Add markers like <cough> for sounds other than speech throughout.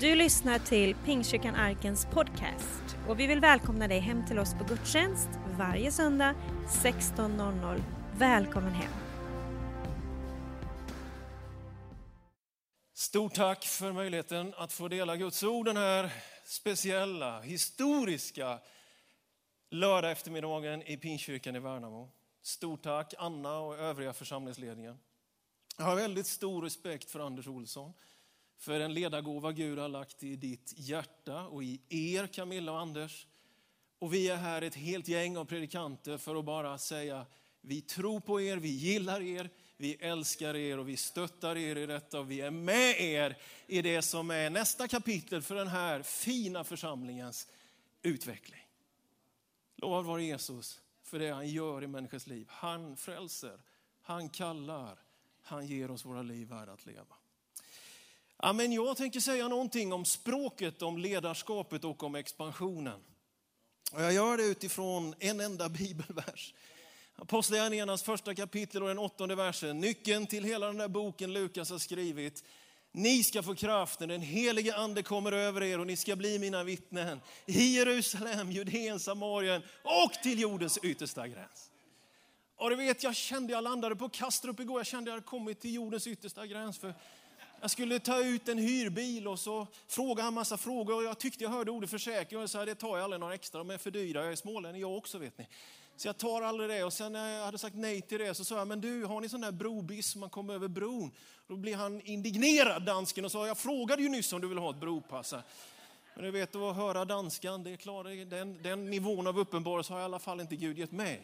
Du lyssnar till Pingstkyrkan Arkens podcast och vi vill välkomna dig hem till oss på gudstjänst varje söndag 16.00. Välkommen hem! Stort tack för möjligheten att få dela Guds ord den här speciella, historiska lördag eftermiddagen i Pingstkyrkan i Värnamo. Stort tack Anna och övriga församlingsledningen. Jag har väldigt stor respekt för Anders Olsson, för en ledargåva Gud har lagt i ditt hjärta och i er Camilla och Anders. Och vi är här ett helt gäng av predikanter för att bara säga vi tror på er, vi gillar er, vi älskar er och vi stöttar er i detta och vi är med er i det som är nästa kapitel för den här fina församlingens utveckling. Lovad vare Jesus för det han gör i människors liv. Han frälser, han kallar, han ger oss våra liv värda att leva. Ja, men jag tänker säga någonting om språket, om ledarskapet och om expansionen. Och jag gör det utifrån en enda <laughs> bibelvers. Apostlagärningarnas första kapitel och den åttonde versen. Nyckeln till hela den där boken Lukas har skrivit. Ni ska få kraft när den helige ande kommer över er och ni ska bli mina vittnen i Jerusalem, Judeen, Samarien och till jordens yttersta gräns. Och du vet, jag kände jag landade på Kastrup igår, jag kände jag hade kommit till jordens yttersta gräns. För jag skulle ta ut en hyrbil och så frågade han massa frågor och jag tyckte jag hörde ordet försäkring och så sa det tar jag aldrig några extra, de är för dyra, jag är smålänning jag också vet ni. Så jag tar aldrig det och sen när jag hade sagt nej till det så sa jag, men du har ni sån där brobiss man kommer över bron? Då blir han indignerad dansken och sa, jag frågade ju nyss om du vill ha ett bropass. Men du vet att höra danskan, det är klart, den, den nivån av uppenbarelse har i alla fall inte Gud gett mig.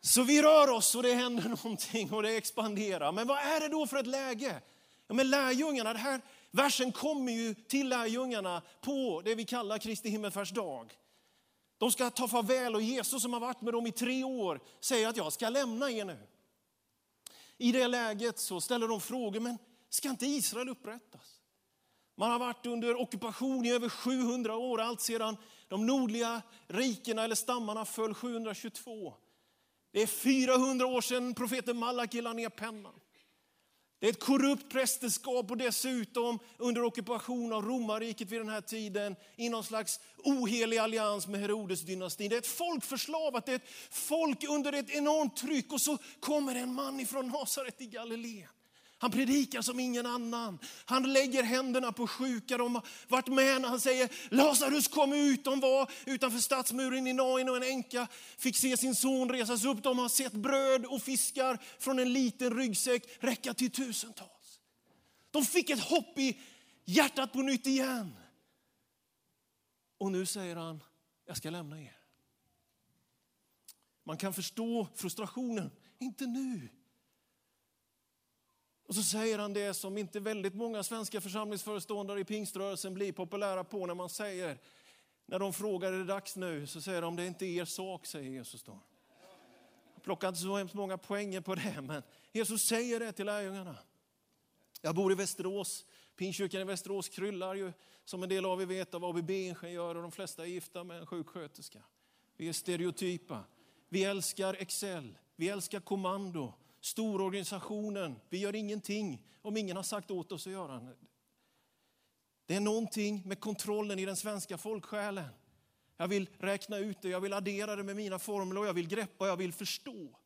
Så vi rör oss och det händer <laughs> någonting och det expanderar. Men vad är det då för ett läge? Ja, men lärjungarna, det här versen kommer ju till lärjungarna på det vi kallar Kristi himmelfärdsdag. De ska ta farväl och Jesus som har varit med dem i tre år säger att jag ska lämna er nu. I det läget så ställer de frågor, men ska inte Israel upprättas? Man har varit under ockupation i över 700 år, allt sedan de nordliga rikena eller stammarna föll 722. Det är 400 år sedan profeten Malaki la ner pennan. Det är ett korrupt prästerskap och dessutom under ockupation av romarriket vid den här tiden i någon slags ohelig allians med Herodesdynastin. Det är ett folk förslavat, det är ett folk under ett enormt tryck och så kommer en man ifrån Nasaret i Galileen. Han predikar som ingen annan. Han lägger händerna på sjuka. De har varit med när han säger Lazarus kom ut. De var utanför stadsmuren i Nain och en änka fick se sin son resas upp. De har sett bröd och fiskar från en liten ryggsäck räcka till tusentals. De fick ett hopp i hjärtat på nytt igen. Och nu säger han, jag ska lämna er. Man kan förstå frustrationen. Inte nu. Och så säger han det som inte väldigt många svenska församlingsföreståndare i pingströrelsen blir populära på när man säger, när de frågar är det dags nu, så säger de det är inte er sak, säger Jesus då. Jag plockar inte så hemskt många poänger på det, men Jesus säger det till lärjungarna. Jag bor i Västerås, Pingstkyrkan i Västerås kryllar ju som en del av er vet av ABB-ingenjörer och de flesta är gifta med en sjuksköterska. Vi är stereotypa. Vi älskar Excel, vi älskar kommando, stororganisationen, vi gör ingenting om ingen har sagt åt oss att göra det. Det är någonting med kontrollen i den svenska folksjälen. Jag vill räkna ut det, jag vill addera det med mina formler och jag vill greppa, jag vill förstå.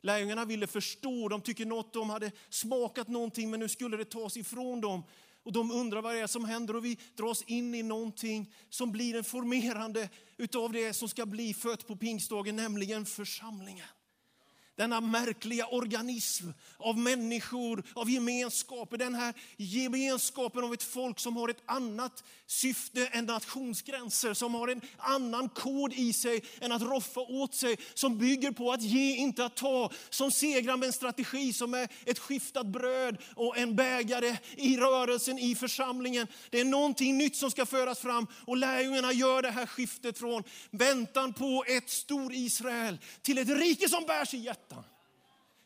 Lärjungarna ville förstå, de tycker något, de hade smakat någonting men nu skulle det tas ifrån dem. Och de undrar vad det är som händer och vi dras in i någonting som blir en formerande utav det som ska bli fött på pingstdagen, nämligen församlingen. Denna märkliga organism av människor, av gemenskaper. Den här gemenskapen av ett folk som har ett annat syfte än nationsgränser. Som har en annan kod i sig än att roffa åt sig. Som bygger på att ge, inte att ta. Som segrar med en strategi som är ett skiftat bröd och en bägare i rörelsen, i församlingen. Det är någonting nytt som ska föras fram och lärjungarna gör det här skiftet från väntan på ett stor Israel till ett rike som bärs i hjärtat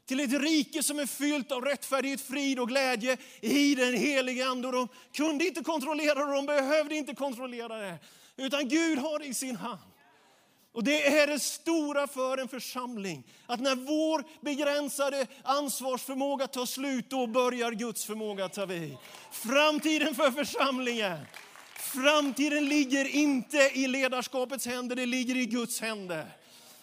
till ett rike som är fyllt av rättfärdighet, frid och glädje i den helige Ande. de kunde inte kontrollera det, de behövde inte kontrollera det. Utan Gud har det i sin hand. Och det är det stora för en församling. Att när vår begränsade ansvarsförmåga tar slut, då börjar Guds förmåga ta vid. Framtiden för församlingen. Framtiden ligger inte i ledarskapets händer, det ligger i Guds händer.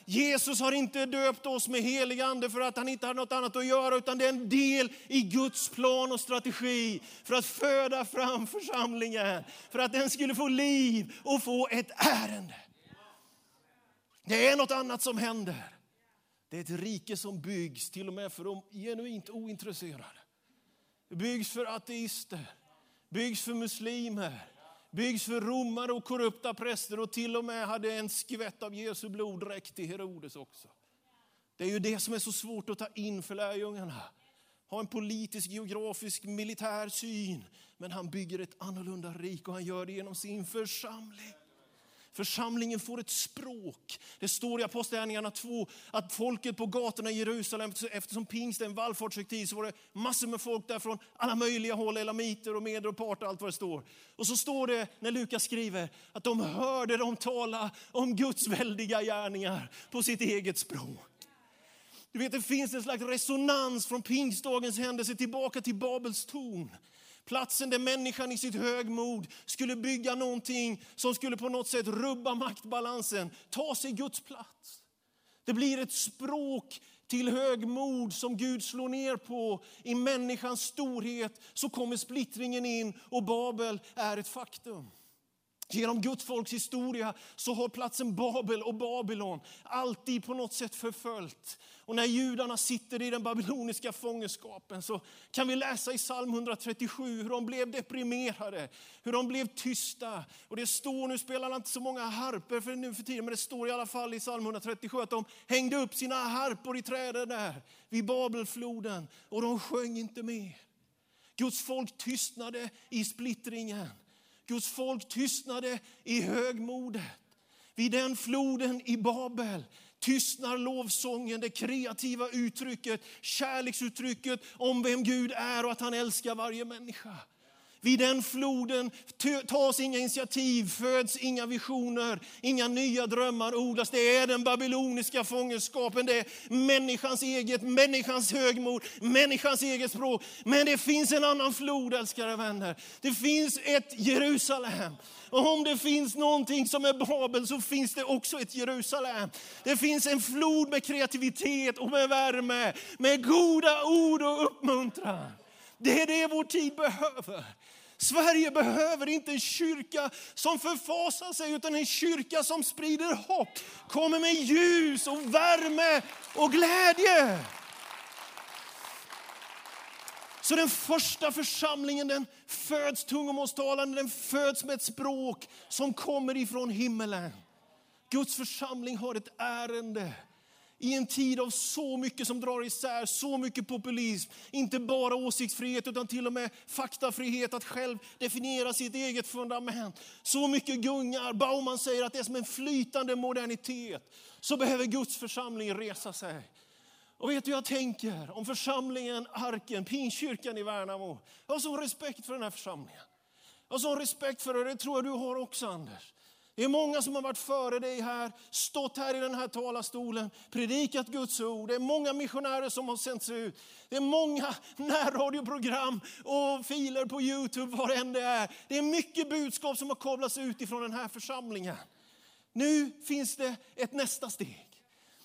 Jesus har inte döpt oss med helig ande för att han inte har något annat att göra, utan det är en del i Guds plan och strategi för att föda fram församlingen, för att den skulle få liv och få ett ärende. Det är något annat som händer. Det är ett rike som byggs, till och med för de genuint ointresserade. Det byggs för ateister, byggs för muslimer, byggs för romare och korrupta präster och till och med hade en skvätt av Jesu blod räckt till Herodes också. Det är ju det som är så svårt att ta in för lärjungarna. Ha en politisk, geografisk, militär syn. Men han bygger ett annorlunda rik och han gör det genom sin församling. Församlingen får ett språk. Det står i Apostlagärningarna 2 att folket på gatorna i Jerusalem, eftersom pingst är en vallfartshögtid, så var det massor med folk där från alla möjliga håll, elamiter och meder och parter, allt vad det står. Och så står det när Lukas skriver att de hörde dem tala om Guds väldiga gärningar på sitt eget språk. Du vet, det finns en slags resonans från pingstdagens händelse tillbaka till Babels torn. Platsen där människan i sitt högmod skulle bygga någonting som skulle på något sätt rubba maktbalansen, ta sig Guds plats. Det blir ett språk till högmod som Gud slår ner på. I människans storhet så kommer splittringen in och Babel är ett faktum. Genom Guds folks historia så har platsen Babel och Babylon alltid på något sätt förföljt. Och när judarna sitter i den babyloniska fångenskapen så kan vi läsa i psalm 137 hur de blev deprimerade, hur de blev tysta. Och det står, nu spelar inte så många harper för nu för tiden, men det står i alla fall i psalm 137 att de hängde upp sina harpor i träden där vid Babelfloden och de sjöng inte mer. Guds folk tystnade i splittringen. Guds folk tystnade i högmodet. Vid den floden i Babel tystnar lovsången, det kreativa uttrycket, kärleksuttrycket om vem Gud är och att han älskar varje människa. Vid den floden tas inga initiativ, föds inga visioner, inga nya drömmar odlas. Det är den babyloniska fångenskapen, det är människans eget, människans högmod, människans eget språk. Men det finns en annan flod, älskade vänner. Det finns ett Jerusalem. Och om det finns någonting som är Babel så finns det också ett Jerusalem. Det finns en flod med kreativitet och med värme, med goda ord och uppmuntran. Det är det vår tid behöver. Sverige behöver inte en kyrka som förfasar sig, utan en kyrka som sprider hopp, kommer med ljus och värme och glädje. Så den första församlingen den föds tungomålstalande, den föds med ett språk som kommer ifrån himmelen. Guds församling har ett ärende i en tid av så mycket som drar isär, så mycket populism. Inte bara åsiktsfrihet utan till och med faktafrihet, att själv definiera sitt eget fundament. Så mycket gungar. Bauman säger att det är som en flytande modernitet. Så behöver Guds församling resa sig. Och vet du jag tänker om församlingen Arken, Pinkyrkan i Värnamo. Jag har sån respekt för den här församlingen. Jag har sån respekt för det, det tror jag du har också Anders. Det är många som har varit före dig här, stått här i den här talarstolen, predikat Guds ord. Det är många missionärer som har sänts ut. Det är många närradioprogram och filer på Youtube, vad det än det är. Det är mycket budskap som har kablats ut ifrån den här församlingen. Nu finns det ett nästa steg.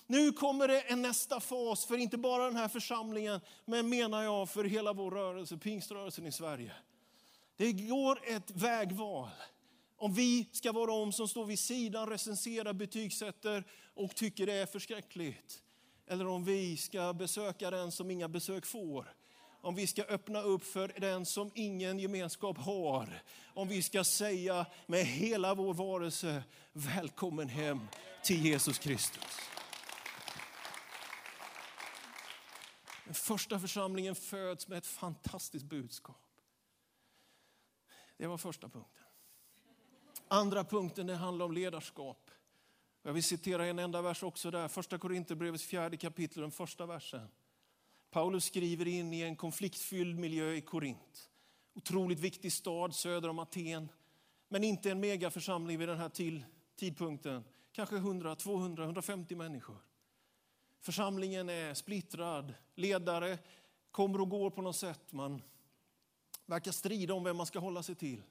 Nu kommer det en nästa fas för inte bara den här församlingen, men menar jag för hela vår rörelse, pingströrelsen i Sverige. Det går ett vägval. Om vi ska vara de som står vid sidan, recenserar, betygsätter och tycker det är förskräckligt. Eller om vi ska besöka den som inga besök får. Om vi ska öppna upp för den som ingen gemenskap har. Om vi ska säga med hela vår varelse, välkommen hem till Jesus Kristus. Den första församlingen föds med ett fantastiskt budskap. Det var första punkten. Andra punkten det handlar om ledarskap. Jag vill citera en enda vers också där, första Korinthierbrevets fjärde kapitel, den första versen. Paulus skriver in i en konfliktfylld miljö i Korint. Otroligt viktig stad söder om Aten, men inte en megaförsamling vid den här tidpunkten. kanske 100, 200, 150 människor. Församlingen är splittrad, ledare kommer och går på något sätt. Man verkar strida om vem man ska hålla sig till.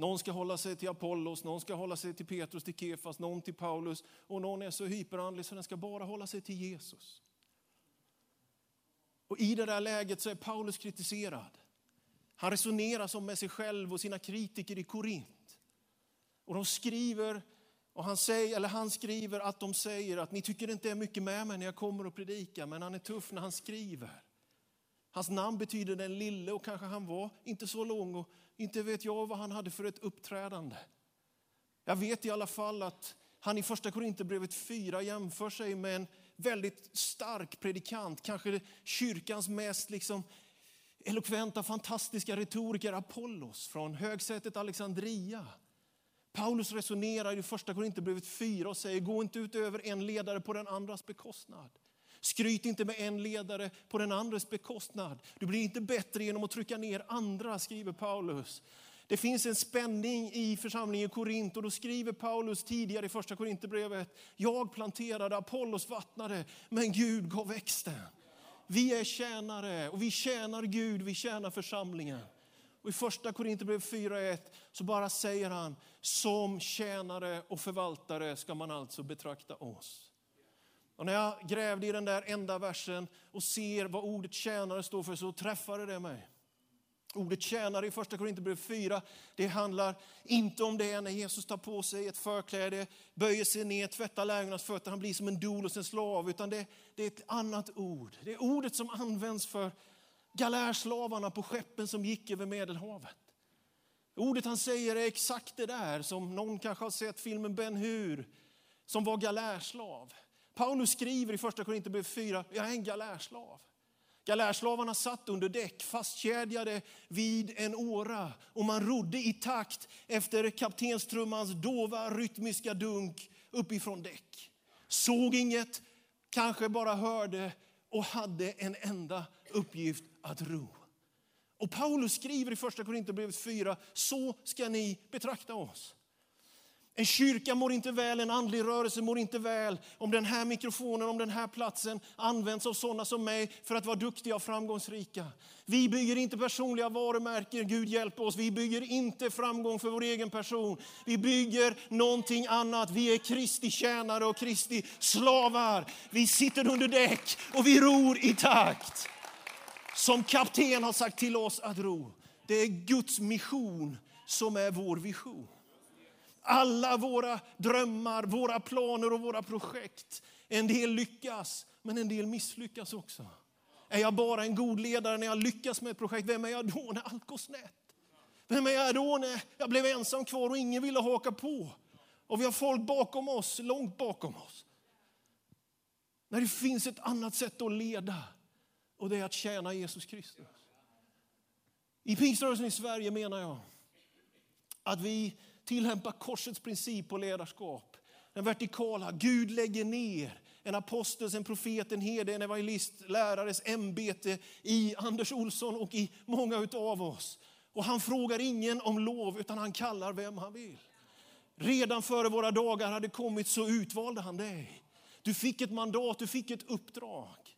Någon ska hålla sig till Apollos, någon ska hålla sig till Petrus, till Kefas, någon till Paulus och någon är så hyperandlig så den ska bara hålla sig till Jesus. Och I det där läget så är Paulus kritiserad. Han resonerar som med sig själv och sina kritiker i Korint. Och de skriver, och han, säger, eller han skriver att de säger att ni tycker det inte är mycket med mig när jag kommer och predikar, men han är tuff när han skriver. Hans namn betyder den lille och kanske han var inte så lång och inte vet jag vad han hade för ett uppträdande. Jag vet i alla fall att han i första Korinthierbrevet 4 jämför sig med en väldigt stark predikant, kanske kyrkans mest liksom elokventa, fantastiska retoriker Apollos från högsätet Alexandria. Paulus resonerar i första Korinthierbrevet 4 och säger, gå inte ut över en ledare på den andras bekostnad. Skryt inte med en ledare på den andres bekostnad. Du blir inte bättre genom att trycka ner andra, skriver Paulus. Det finns en spänning i församlingen i Korint och då skriver Paulus tidigare i första Korinthierbrevet, jag planterade, Apollos vattnade, men Gud gav växten. Vi är tjänare och vi tjänar Gud, vi tjänar församlingen. Och I första Korinthierbrevet 4.1 så bara säger han, som tjänare och förvaltare ska man alltså betrakta oss. Och när jag grävde i den där enda versen och ser vad ordet tjänare står för så träffade det mig. Ordet tjänare i första Korinthierbrevet 4, det handlar inte om det när Jesus tar på sig ett förkläde, böjer sig ner, tvättar lärjungarnas fötter, han blir som en dolos, en slav, utan det, det är ett annat ord. Det är ordet som används för galärslavarna på skeppen som gick över Medelhavet. Ordet han säger är exakt det där som någon kanske har sett filmen Ben Hur, som var galärslav. Paulus skriver i första Korinthierbrevet 4, jag är en galärslav. Galärslavarna satt under däck fastkedjade vid en åra och man rodde i takt efter kaptenstrummans dova rytmiska dunk uppifrån däck. Såg inget, kanske bara hörde och hade en enda uppgift att ro. Och Paulus skriver i första Korinthierbrevet 4, så ska ni betrakta oss. En kyrka mår inte väl, en andlig rörelse mår inte väl om den här mikrofonen, om den här platsen används av sådana som mig för att vara duktiga och framgångsrika. Vi bygger inte personliga varumärken, Gud hjälp oss. Vi bygger inte framgång för vår egen person. Vi bygger någonting annat. Vi är Kristi tjänare och Kristi slavar. Vi sitter under däck och vi ror i takt. Som kapten har sagt till oss att ro. Det är Guds mission som är vår vision alla våra drömmar, våra planer och våra projekt. En del lyckas, men en del misslyckas också. Är jag bara en god ledare när jag lyckas med ett projekt? Vem är jag då när allt går snett? Vem är jag då när jag blev ensam kvar och ingen ville haka på? Och vi har folk bakom oss, långt bakom oss. När det finns ett annat sätt att leda och det är att tjäna Jesus Kristus. I pingströrelsen i Sverige menar jag att vi tillämpa korsets princip på ledarskap. Den vertikala, Gud lägger ner en apostels, en profet, en herde, en evangelist, lärares ämbete i Anders Olsson och i många av oss. Och han frågar ingen om lov utan han kallar vem han vill. Redan före våra dagar hade kommit så utvalde han dig. Du fick ett mandat, du fick ett uppdrag.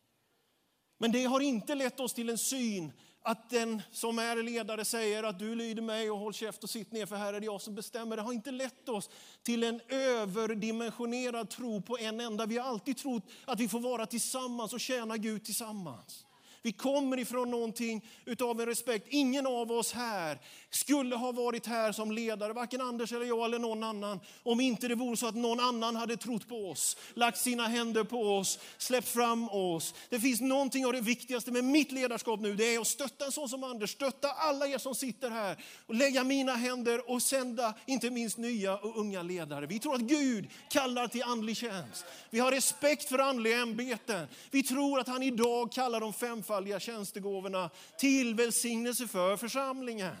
Men det har inte lett oss till en syn att den som är ledare säger att du lyder mig och håll käft och sitt ner för här är det jag som bestämmer. Det har inte lett oss till en överdimensionerad tro på en enda. Vi har alltid trott att vi får vara tillsammans och tjäna Gud tillsammans. Vi kommer ifrån någonting utav en respekt. Ingen av oss här skulle ha varit här som ledare, varken Anders eller jag eller någon annan, om inte det vore så att någon annan hade trott på oss, lagt sina händer på oss, släppt fram oss. Det finns någonting av det viktigaste med mitt ledarskap nu, det är att stötta en sån som Anders, stötta alla er som sitter här och lägga mina händer och sända inte minst nya och unga ledare. Vi tror att Gud kallar till andlig tjänst. Vi har respekt för andliga ämbeten. Vi tror att han idag kallar de fem femfaldiga tjänstegåvorna till välsignelse för församlingen.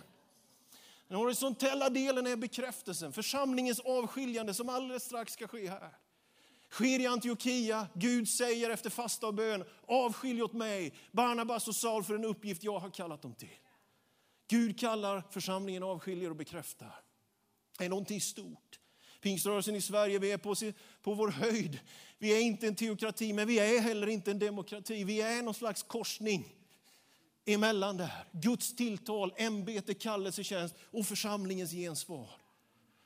Den horisontella delen är bekräftelsen, församlingens avskiljande som alldeles strax ska ske här. Sker i Antiochia, Gud säger efter fasta och bön, avskilj åt mig Barnabas och Saul för en uppgift jag har kallat dem till. Gud kallar församlingen avskiljer och bekräftar. Det är någonting stort. Pingströrelsen i Sverige, vi är på, på vår höjd. Vi är inte en teokrati, men vi är heller inte en demokrati. Vi är någon slags korsning emellan det här. Guds tilltal, ämbete, kallelse, tjänst och församlingens gensvar.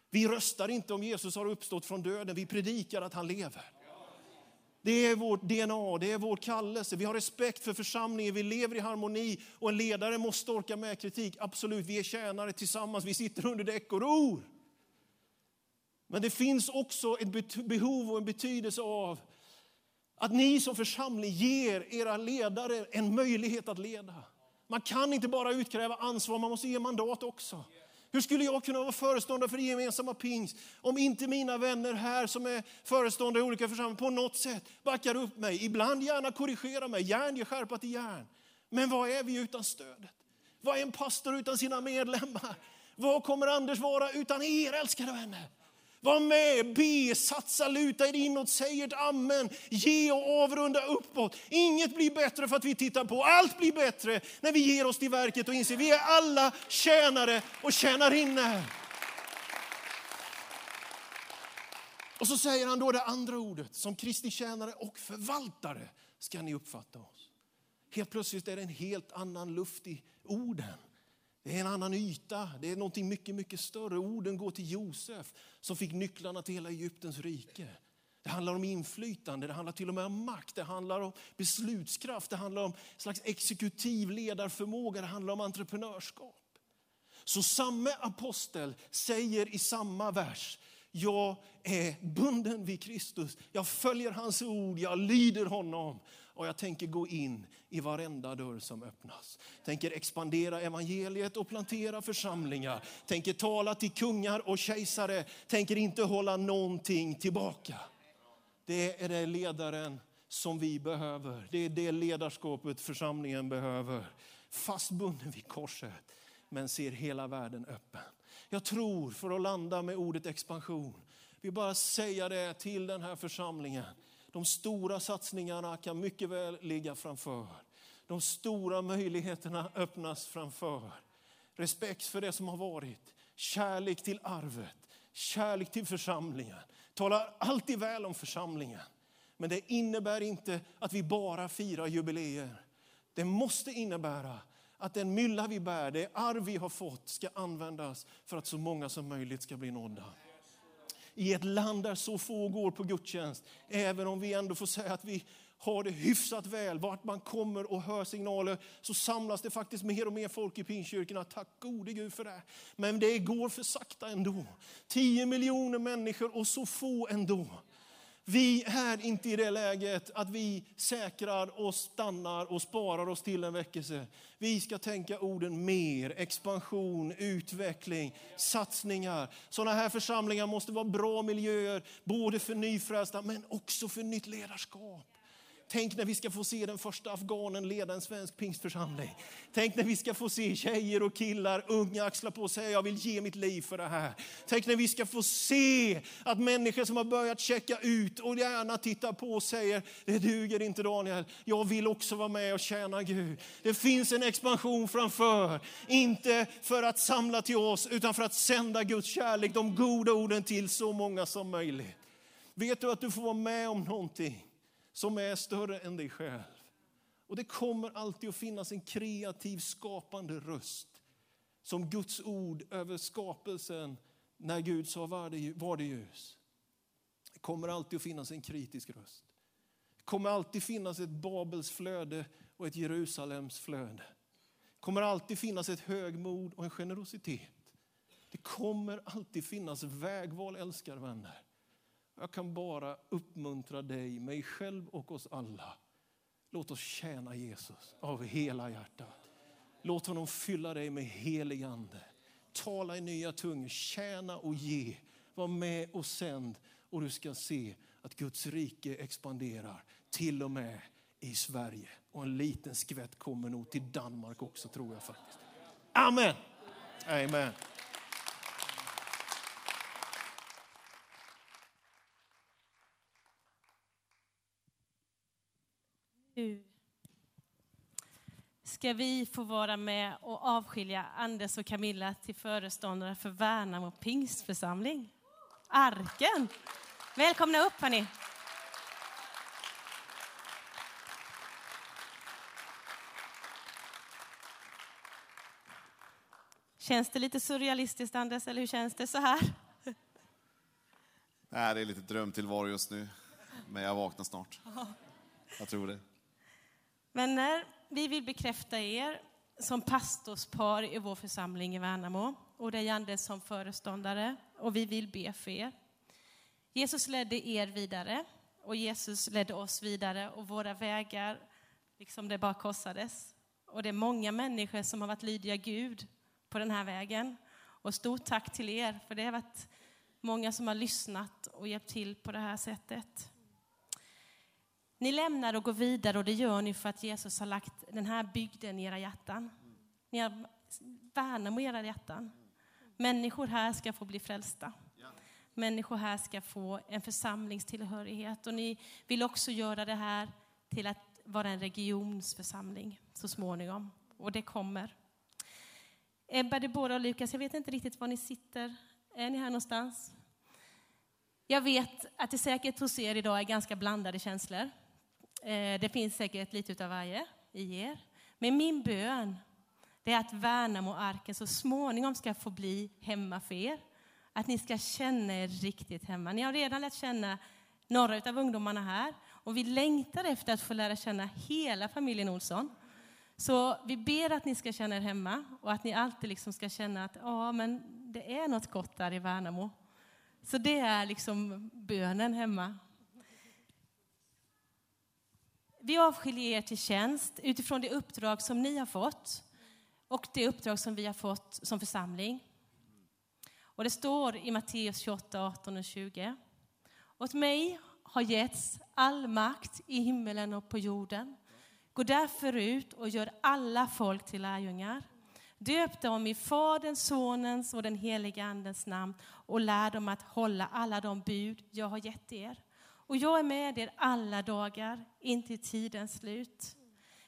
Vi röstar inte om Jesus har uppstått från döden, vi predikar att han lever. Det är vårt DNA, det är vår kallelse. Vi har respekt för församlingen, vi lever i harmoni och en ledare måste orka med kritik. Absolut, vi är tjänare tillsammans, vi sitter under däck och ror. Men det finns också ett behov och en betydelse av att ni som församling ger era ledare en möjlighet att leda. Man kan inte bara utkräva ansvar, man måste ge mandat också. Hur skulle jag kunna vara föreståndare för det gemensamma pingst om inte mina vänner här som är föreståndare i olika församlingar på något sätt backar upp mig, ibland gärna korrigerar mig, järn ger skärpa till järn. Men vad är vi utan stödet? Vad är en pastor utan sina medlemmar? Vad kommer Anders vara utan er älskade vänner? Var med, be, satsa, luta er inåt, säg ett amen, ge och avrunda uppåt. Inget blir bättre för att vi tittar på, allt blir bättre när vi ger oss till verket och inser att vi är alla tjänare och tjänarinnor. Och så säger han då det andra ordet, som Kristi tjänare och förvaltare ska ni uppfatta oss. Helt plötsligt är det en helt annan luft i orden. Det är en annan yta, det är någonting mycket, mycket större. Orden går till Josef som fick nycklarna till hela Egyptens rike. Det handlar om inflytande, det handlar till och med om makt, det handlar om beslutskraft, det handlar om slags exekutiv ledarförmåga, det handlar om entreprenörskap. Så samma apostel säger i samma vers, jag är bunden vid Kristus, jag följer hans ord, jag lyder honom och jag tänker gå in i varenda dörr som öppnas. Tänker expandera evangeliet och plantera församlingar. Tänker tala till kungar och kejsare. Tänker inte hålla någonting tillbaka. Det är det ledaren som vi behöver. Det är det ledarskapet församlingen behöver. Fastbunden vid korset, men ser hela världen öppen. Jag tror, för att landa med ordet expansion, vi bara säga det till den här församlingen. De stora satsningarna kan mycket väl ligga framför. De stora möjligheterna öppnas framför. Respekt för det som har varit, kärlek till arvet, kärlek till församlingen. Talar alltid väl om församlingen. Men det innebär inte att vi bara firar jubileer. Det måste innebära att den mylla vi bär, det arv vi har fått, ska användas för att så många som möjligt ska bli nådda i ett land där så få går på gudstjänst, även om vi ändå får säga att vi har det hyfsat väl, vart man kommer och hör signaler, så samlas det faktiskt mer och mer folk i pinkyrkorna. Tack gode Gud för det. Men det går för sakta ändå. 10 miljoner människor och så få ändå. Vi är inte i det läget att vi säkrar och stannar och sparar oss till en väckelse. Vi ska tänka orden mer, expansion, utveckling, satsningar. Sådana här församlingar måste vara bra miljöer, både för nyfrälsta men också för nytt ledarskap. Tänk när vi ska få se den första afghanen leda en svensk pingstförsamling. Tänk när vi ska få se tjejer och killar, unga axla på och säga jag vill ge mitt liv för det här. Tänk när vi ska få se att människor som har börjat checka ut och gärna tittar på och säger det duger inte Daniel, jag vill också vara med och tjäna Gud. Det finns en expansion framför, inte för att samla till oss utan för att sända Guds kärlek, de goda orden till så många som möjligt. Vet du att du får vara med om någonting som är större än dig själv. Och det kommer alltid att finnas en kreativ skapande röst som Guds ord över skapelsen när Gud sa var det ljus. Det kommer alltid att finnas en kritisk röst. Det kommer alltid finnas ett Babels flöde och ett Jerusalems flöde. Det kommer alltid finnas ett högmod och en generositet. Det kommer alltid finnas vägval, älskar vänner. Jag kan bara uppmuntra dig, mig själv och oss alla. Låt oss tjäna Jesus av hela hjärtat. Låt honom fylla dig med helig ande. Tala i nya tungor, tjäna och ge. Var med och sänd och du ska se att Guds rike expanderar till och med i Sverige. Och en liten skvätt kommer nog till Danmark också tror jag faktiskt. Amen. Amen. Nu ska vi få vara med och avskilja Anders och Camilla till föreståndare för Värnamo pingstförsamling. arken. Välkomna upp hörni. Känns det lite surrealistiskt Anders, eller hur känns det så här? Nej, det är lite drömtillvaro just nu. Men jag vaknar snart. Jag tror det. Vänner, vi vill bekräfta er som pastorspar i vår församling i Värnamo och dig Anders som föreståndare och vi vill be för er. Jesus ledde er vidare och Jesus ledde oss vidare och våra vägar, liksom det bara korsades. Och det är många människor som har varit lydiga Gud på den här vägen. Och stort tack till er, för det har varit många som har lyssnat och hjälpt till på det här sättet. Ni lämnar och går vidare och det gör ni för att Jesus har lagt den här bygden i era hjärtan. Ni har Värnamo i era hjärtan. Människor här ska få bli frälsta. Människor här ska få en församlingstillhörighet och ni vill också göra det här till att vara en regionsförsamling så småningom. Och det kommer. Eh, Ebba, Debora och Lukas, jag vet inte riktigt var ni sitter. Är ni här någonstans? Jag vet att det säkert hos er idag är ganska blandade känslor. Eh, det finns säkert lite av varje i er. Men min bön det är att Värnamo-arken så småningom ska få bli hemma för er. Att ni ska känna er riktigt hemma. Ni har redan lärt känna några av ungdomarna här och vi längtar efter att få lära känna hela familjen Olsson. Så vi ber att ni ska känna er hemma och att ni alltid liksom ska känna att ja, men det är något gott där i Värnamo. Så det är liksom bönen hemma. Vi avskiljer er till tjänst utifrån det uppdrag som ni har fått och det uppdrag som vi har fått som församling. Och det står i Matteus 28, 18 och 20. Åt mig har getts all makt i himmelen och på jorden. Gå därför ut och gör alla folk till lärjungar. Döp dem i Faderns, Sonens och den helige Andens namn och lär dem att hålla alla de bud jag har gett er. Och jag är med er alla dagar, in till tidens slut.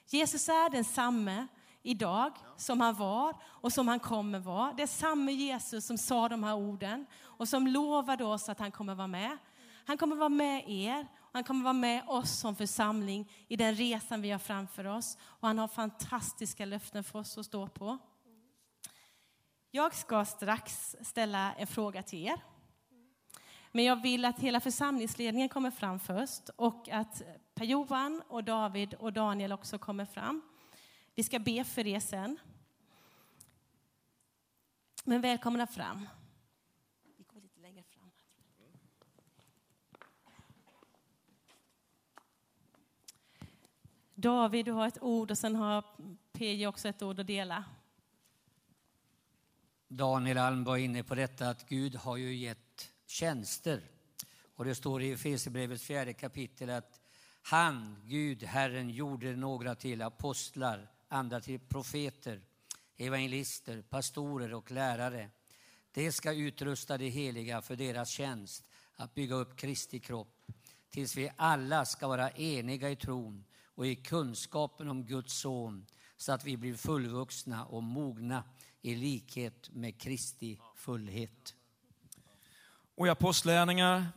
Jesus är densamme idag som han var och som han kommer vara. Det är samma Jesus som sa de här orden och som lovade oss att han kommer vara med. Han kommer vara med er och han kommer vara med oss som församling i den resan vi har framför oss. Och han har fantastiska löften för oss att stå på. Jag ska strax ställa en fråga till er. Men jag vill att hela församlingsledningen kommer fram först och att Per-Johan och David och Daniel också kommer fram. Vi ska be för er sen. Men välkomna fram. Vi går lite längre fram. David, du har ett ord och sen har PJ också ett ord att dela. Daniel Alm var inne på detta att Gud har ju gett tjänster. Och det står i Efesierbrevets fjärde kapitel att han, Gud, Herren, gjorde några till apostlar, andra till profeter, evangelister, pastorer och lärare. Det ska utrusta de heliga för deras tjänst, att bygga upp Kristi kropp, tills vi alla ska vara eniga i tron och i kunskapen om Guds son, så att vi blir fullvuxna och mogna i likhet med Kristi fullhet. Och i Apostlärningar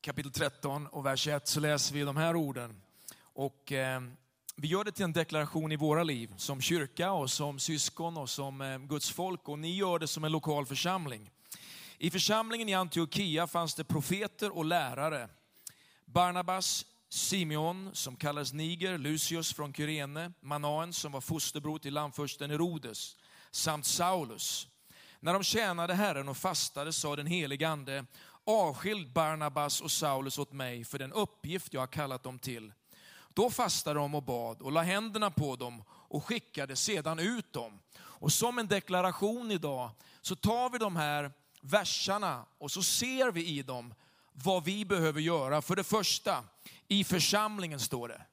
kapitel 13 och vers 1 så läser vi de här orden. Och eh, vi gör det till en deklaration i våra liv som kyrka och som syskon och som eh, Guds folk och ni gör det som en lokal församling. I församlingen i Antiochia fanns det profeter och lärare. Barnabas, Simeon som kallades Niger, Lucius från Kyrene, Manaen som var fosterbror till landfursten Herodes samt Saulus. När de tjänade Herren och fastade sa den helige Ande, avskild Barnabas och Saulus åt mig för den uppgift jag har kallat dem till. Då fastade de och bad och la händerna på dem och skickade sedan ut dem. Och som en deklaration idag så tar vi de här versarna och så ser vi i dem vad vi behöver göra. För det första, i församlingen står det,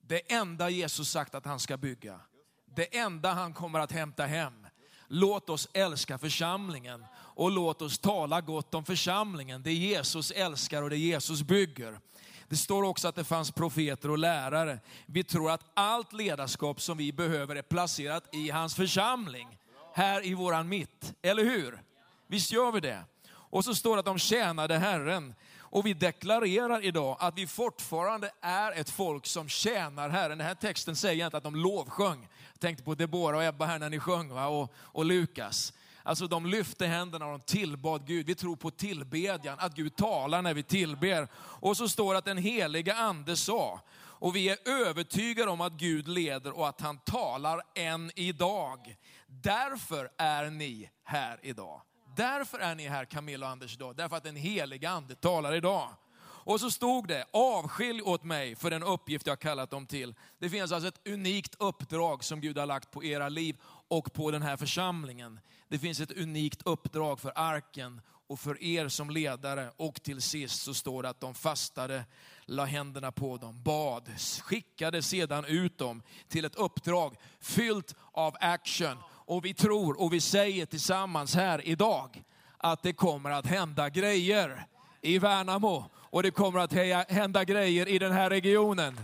det enda Jesus sagt att han ska bygga, det enda han kommer att hämta hem. Låt oss älska församlingen och låt oss tala gott om församlingen. Det Jesus älskar och det Jesus bygger. Det står också att det fanns profeter och lärare. Vi tror att allt ledarskap som vi behöver är placerat i hans församling, här i våran mitt. Eller hur? Visst gör vi det? Och så står det att de tjänade Herren. Och vi deklarerar idag att vi fortfarande är ett folk som tjänar Herren. Den här texten säger inte att de lovsjöng. Jag tänkte på Debora och Ebba här när ni sjöng va? Och, och Lukas. Alltså de lyfte händerna och de tillbad Gud. Vi tror på tillbedjan, att Gud talar när vi tillber. Och så står det att den heliga ande sa, och vi är övertygade om att Gud leder och att han talar än idag. Därför är ni här idag. Därför är ni här Camilla och Anders idag. Därför att den heliga ande talar idag. Och så stod det, avskilj åt mig för den uppgift jag kallat dem till. Det finns alltså ett unikt uppdrag som Gud har lagt på era liv och på den här församlingen. Det finns ett unikt uppdrag för arken och för er som ledare. Och till sist så står det att de fastade, la händerna på dem, bad, skickade sedan ut dem till ett uppdrag fyllt av action. Och vi tror och vi säger tillsammans här idag att det kommer att hända grejer i Värnamo och det kommer att hända grejer i den här regionen.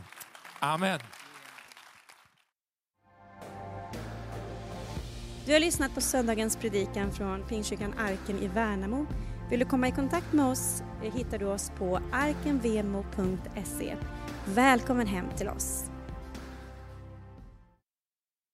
Amen. Du har lyssnat på söndagens predikan från Pingstkyrkan Arken i Värnamo. Vill du komma i kontakt med oss eh, hittar du oss på arkenvemo.se. Välkommen hem till oss.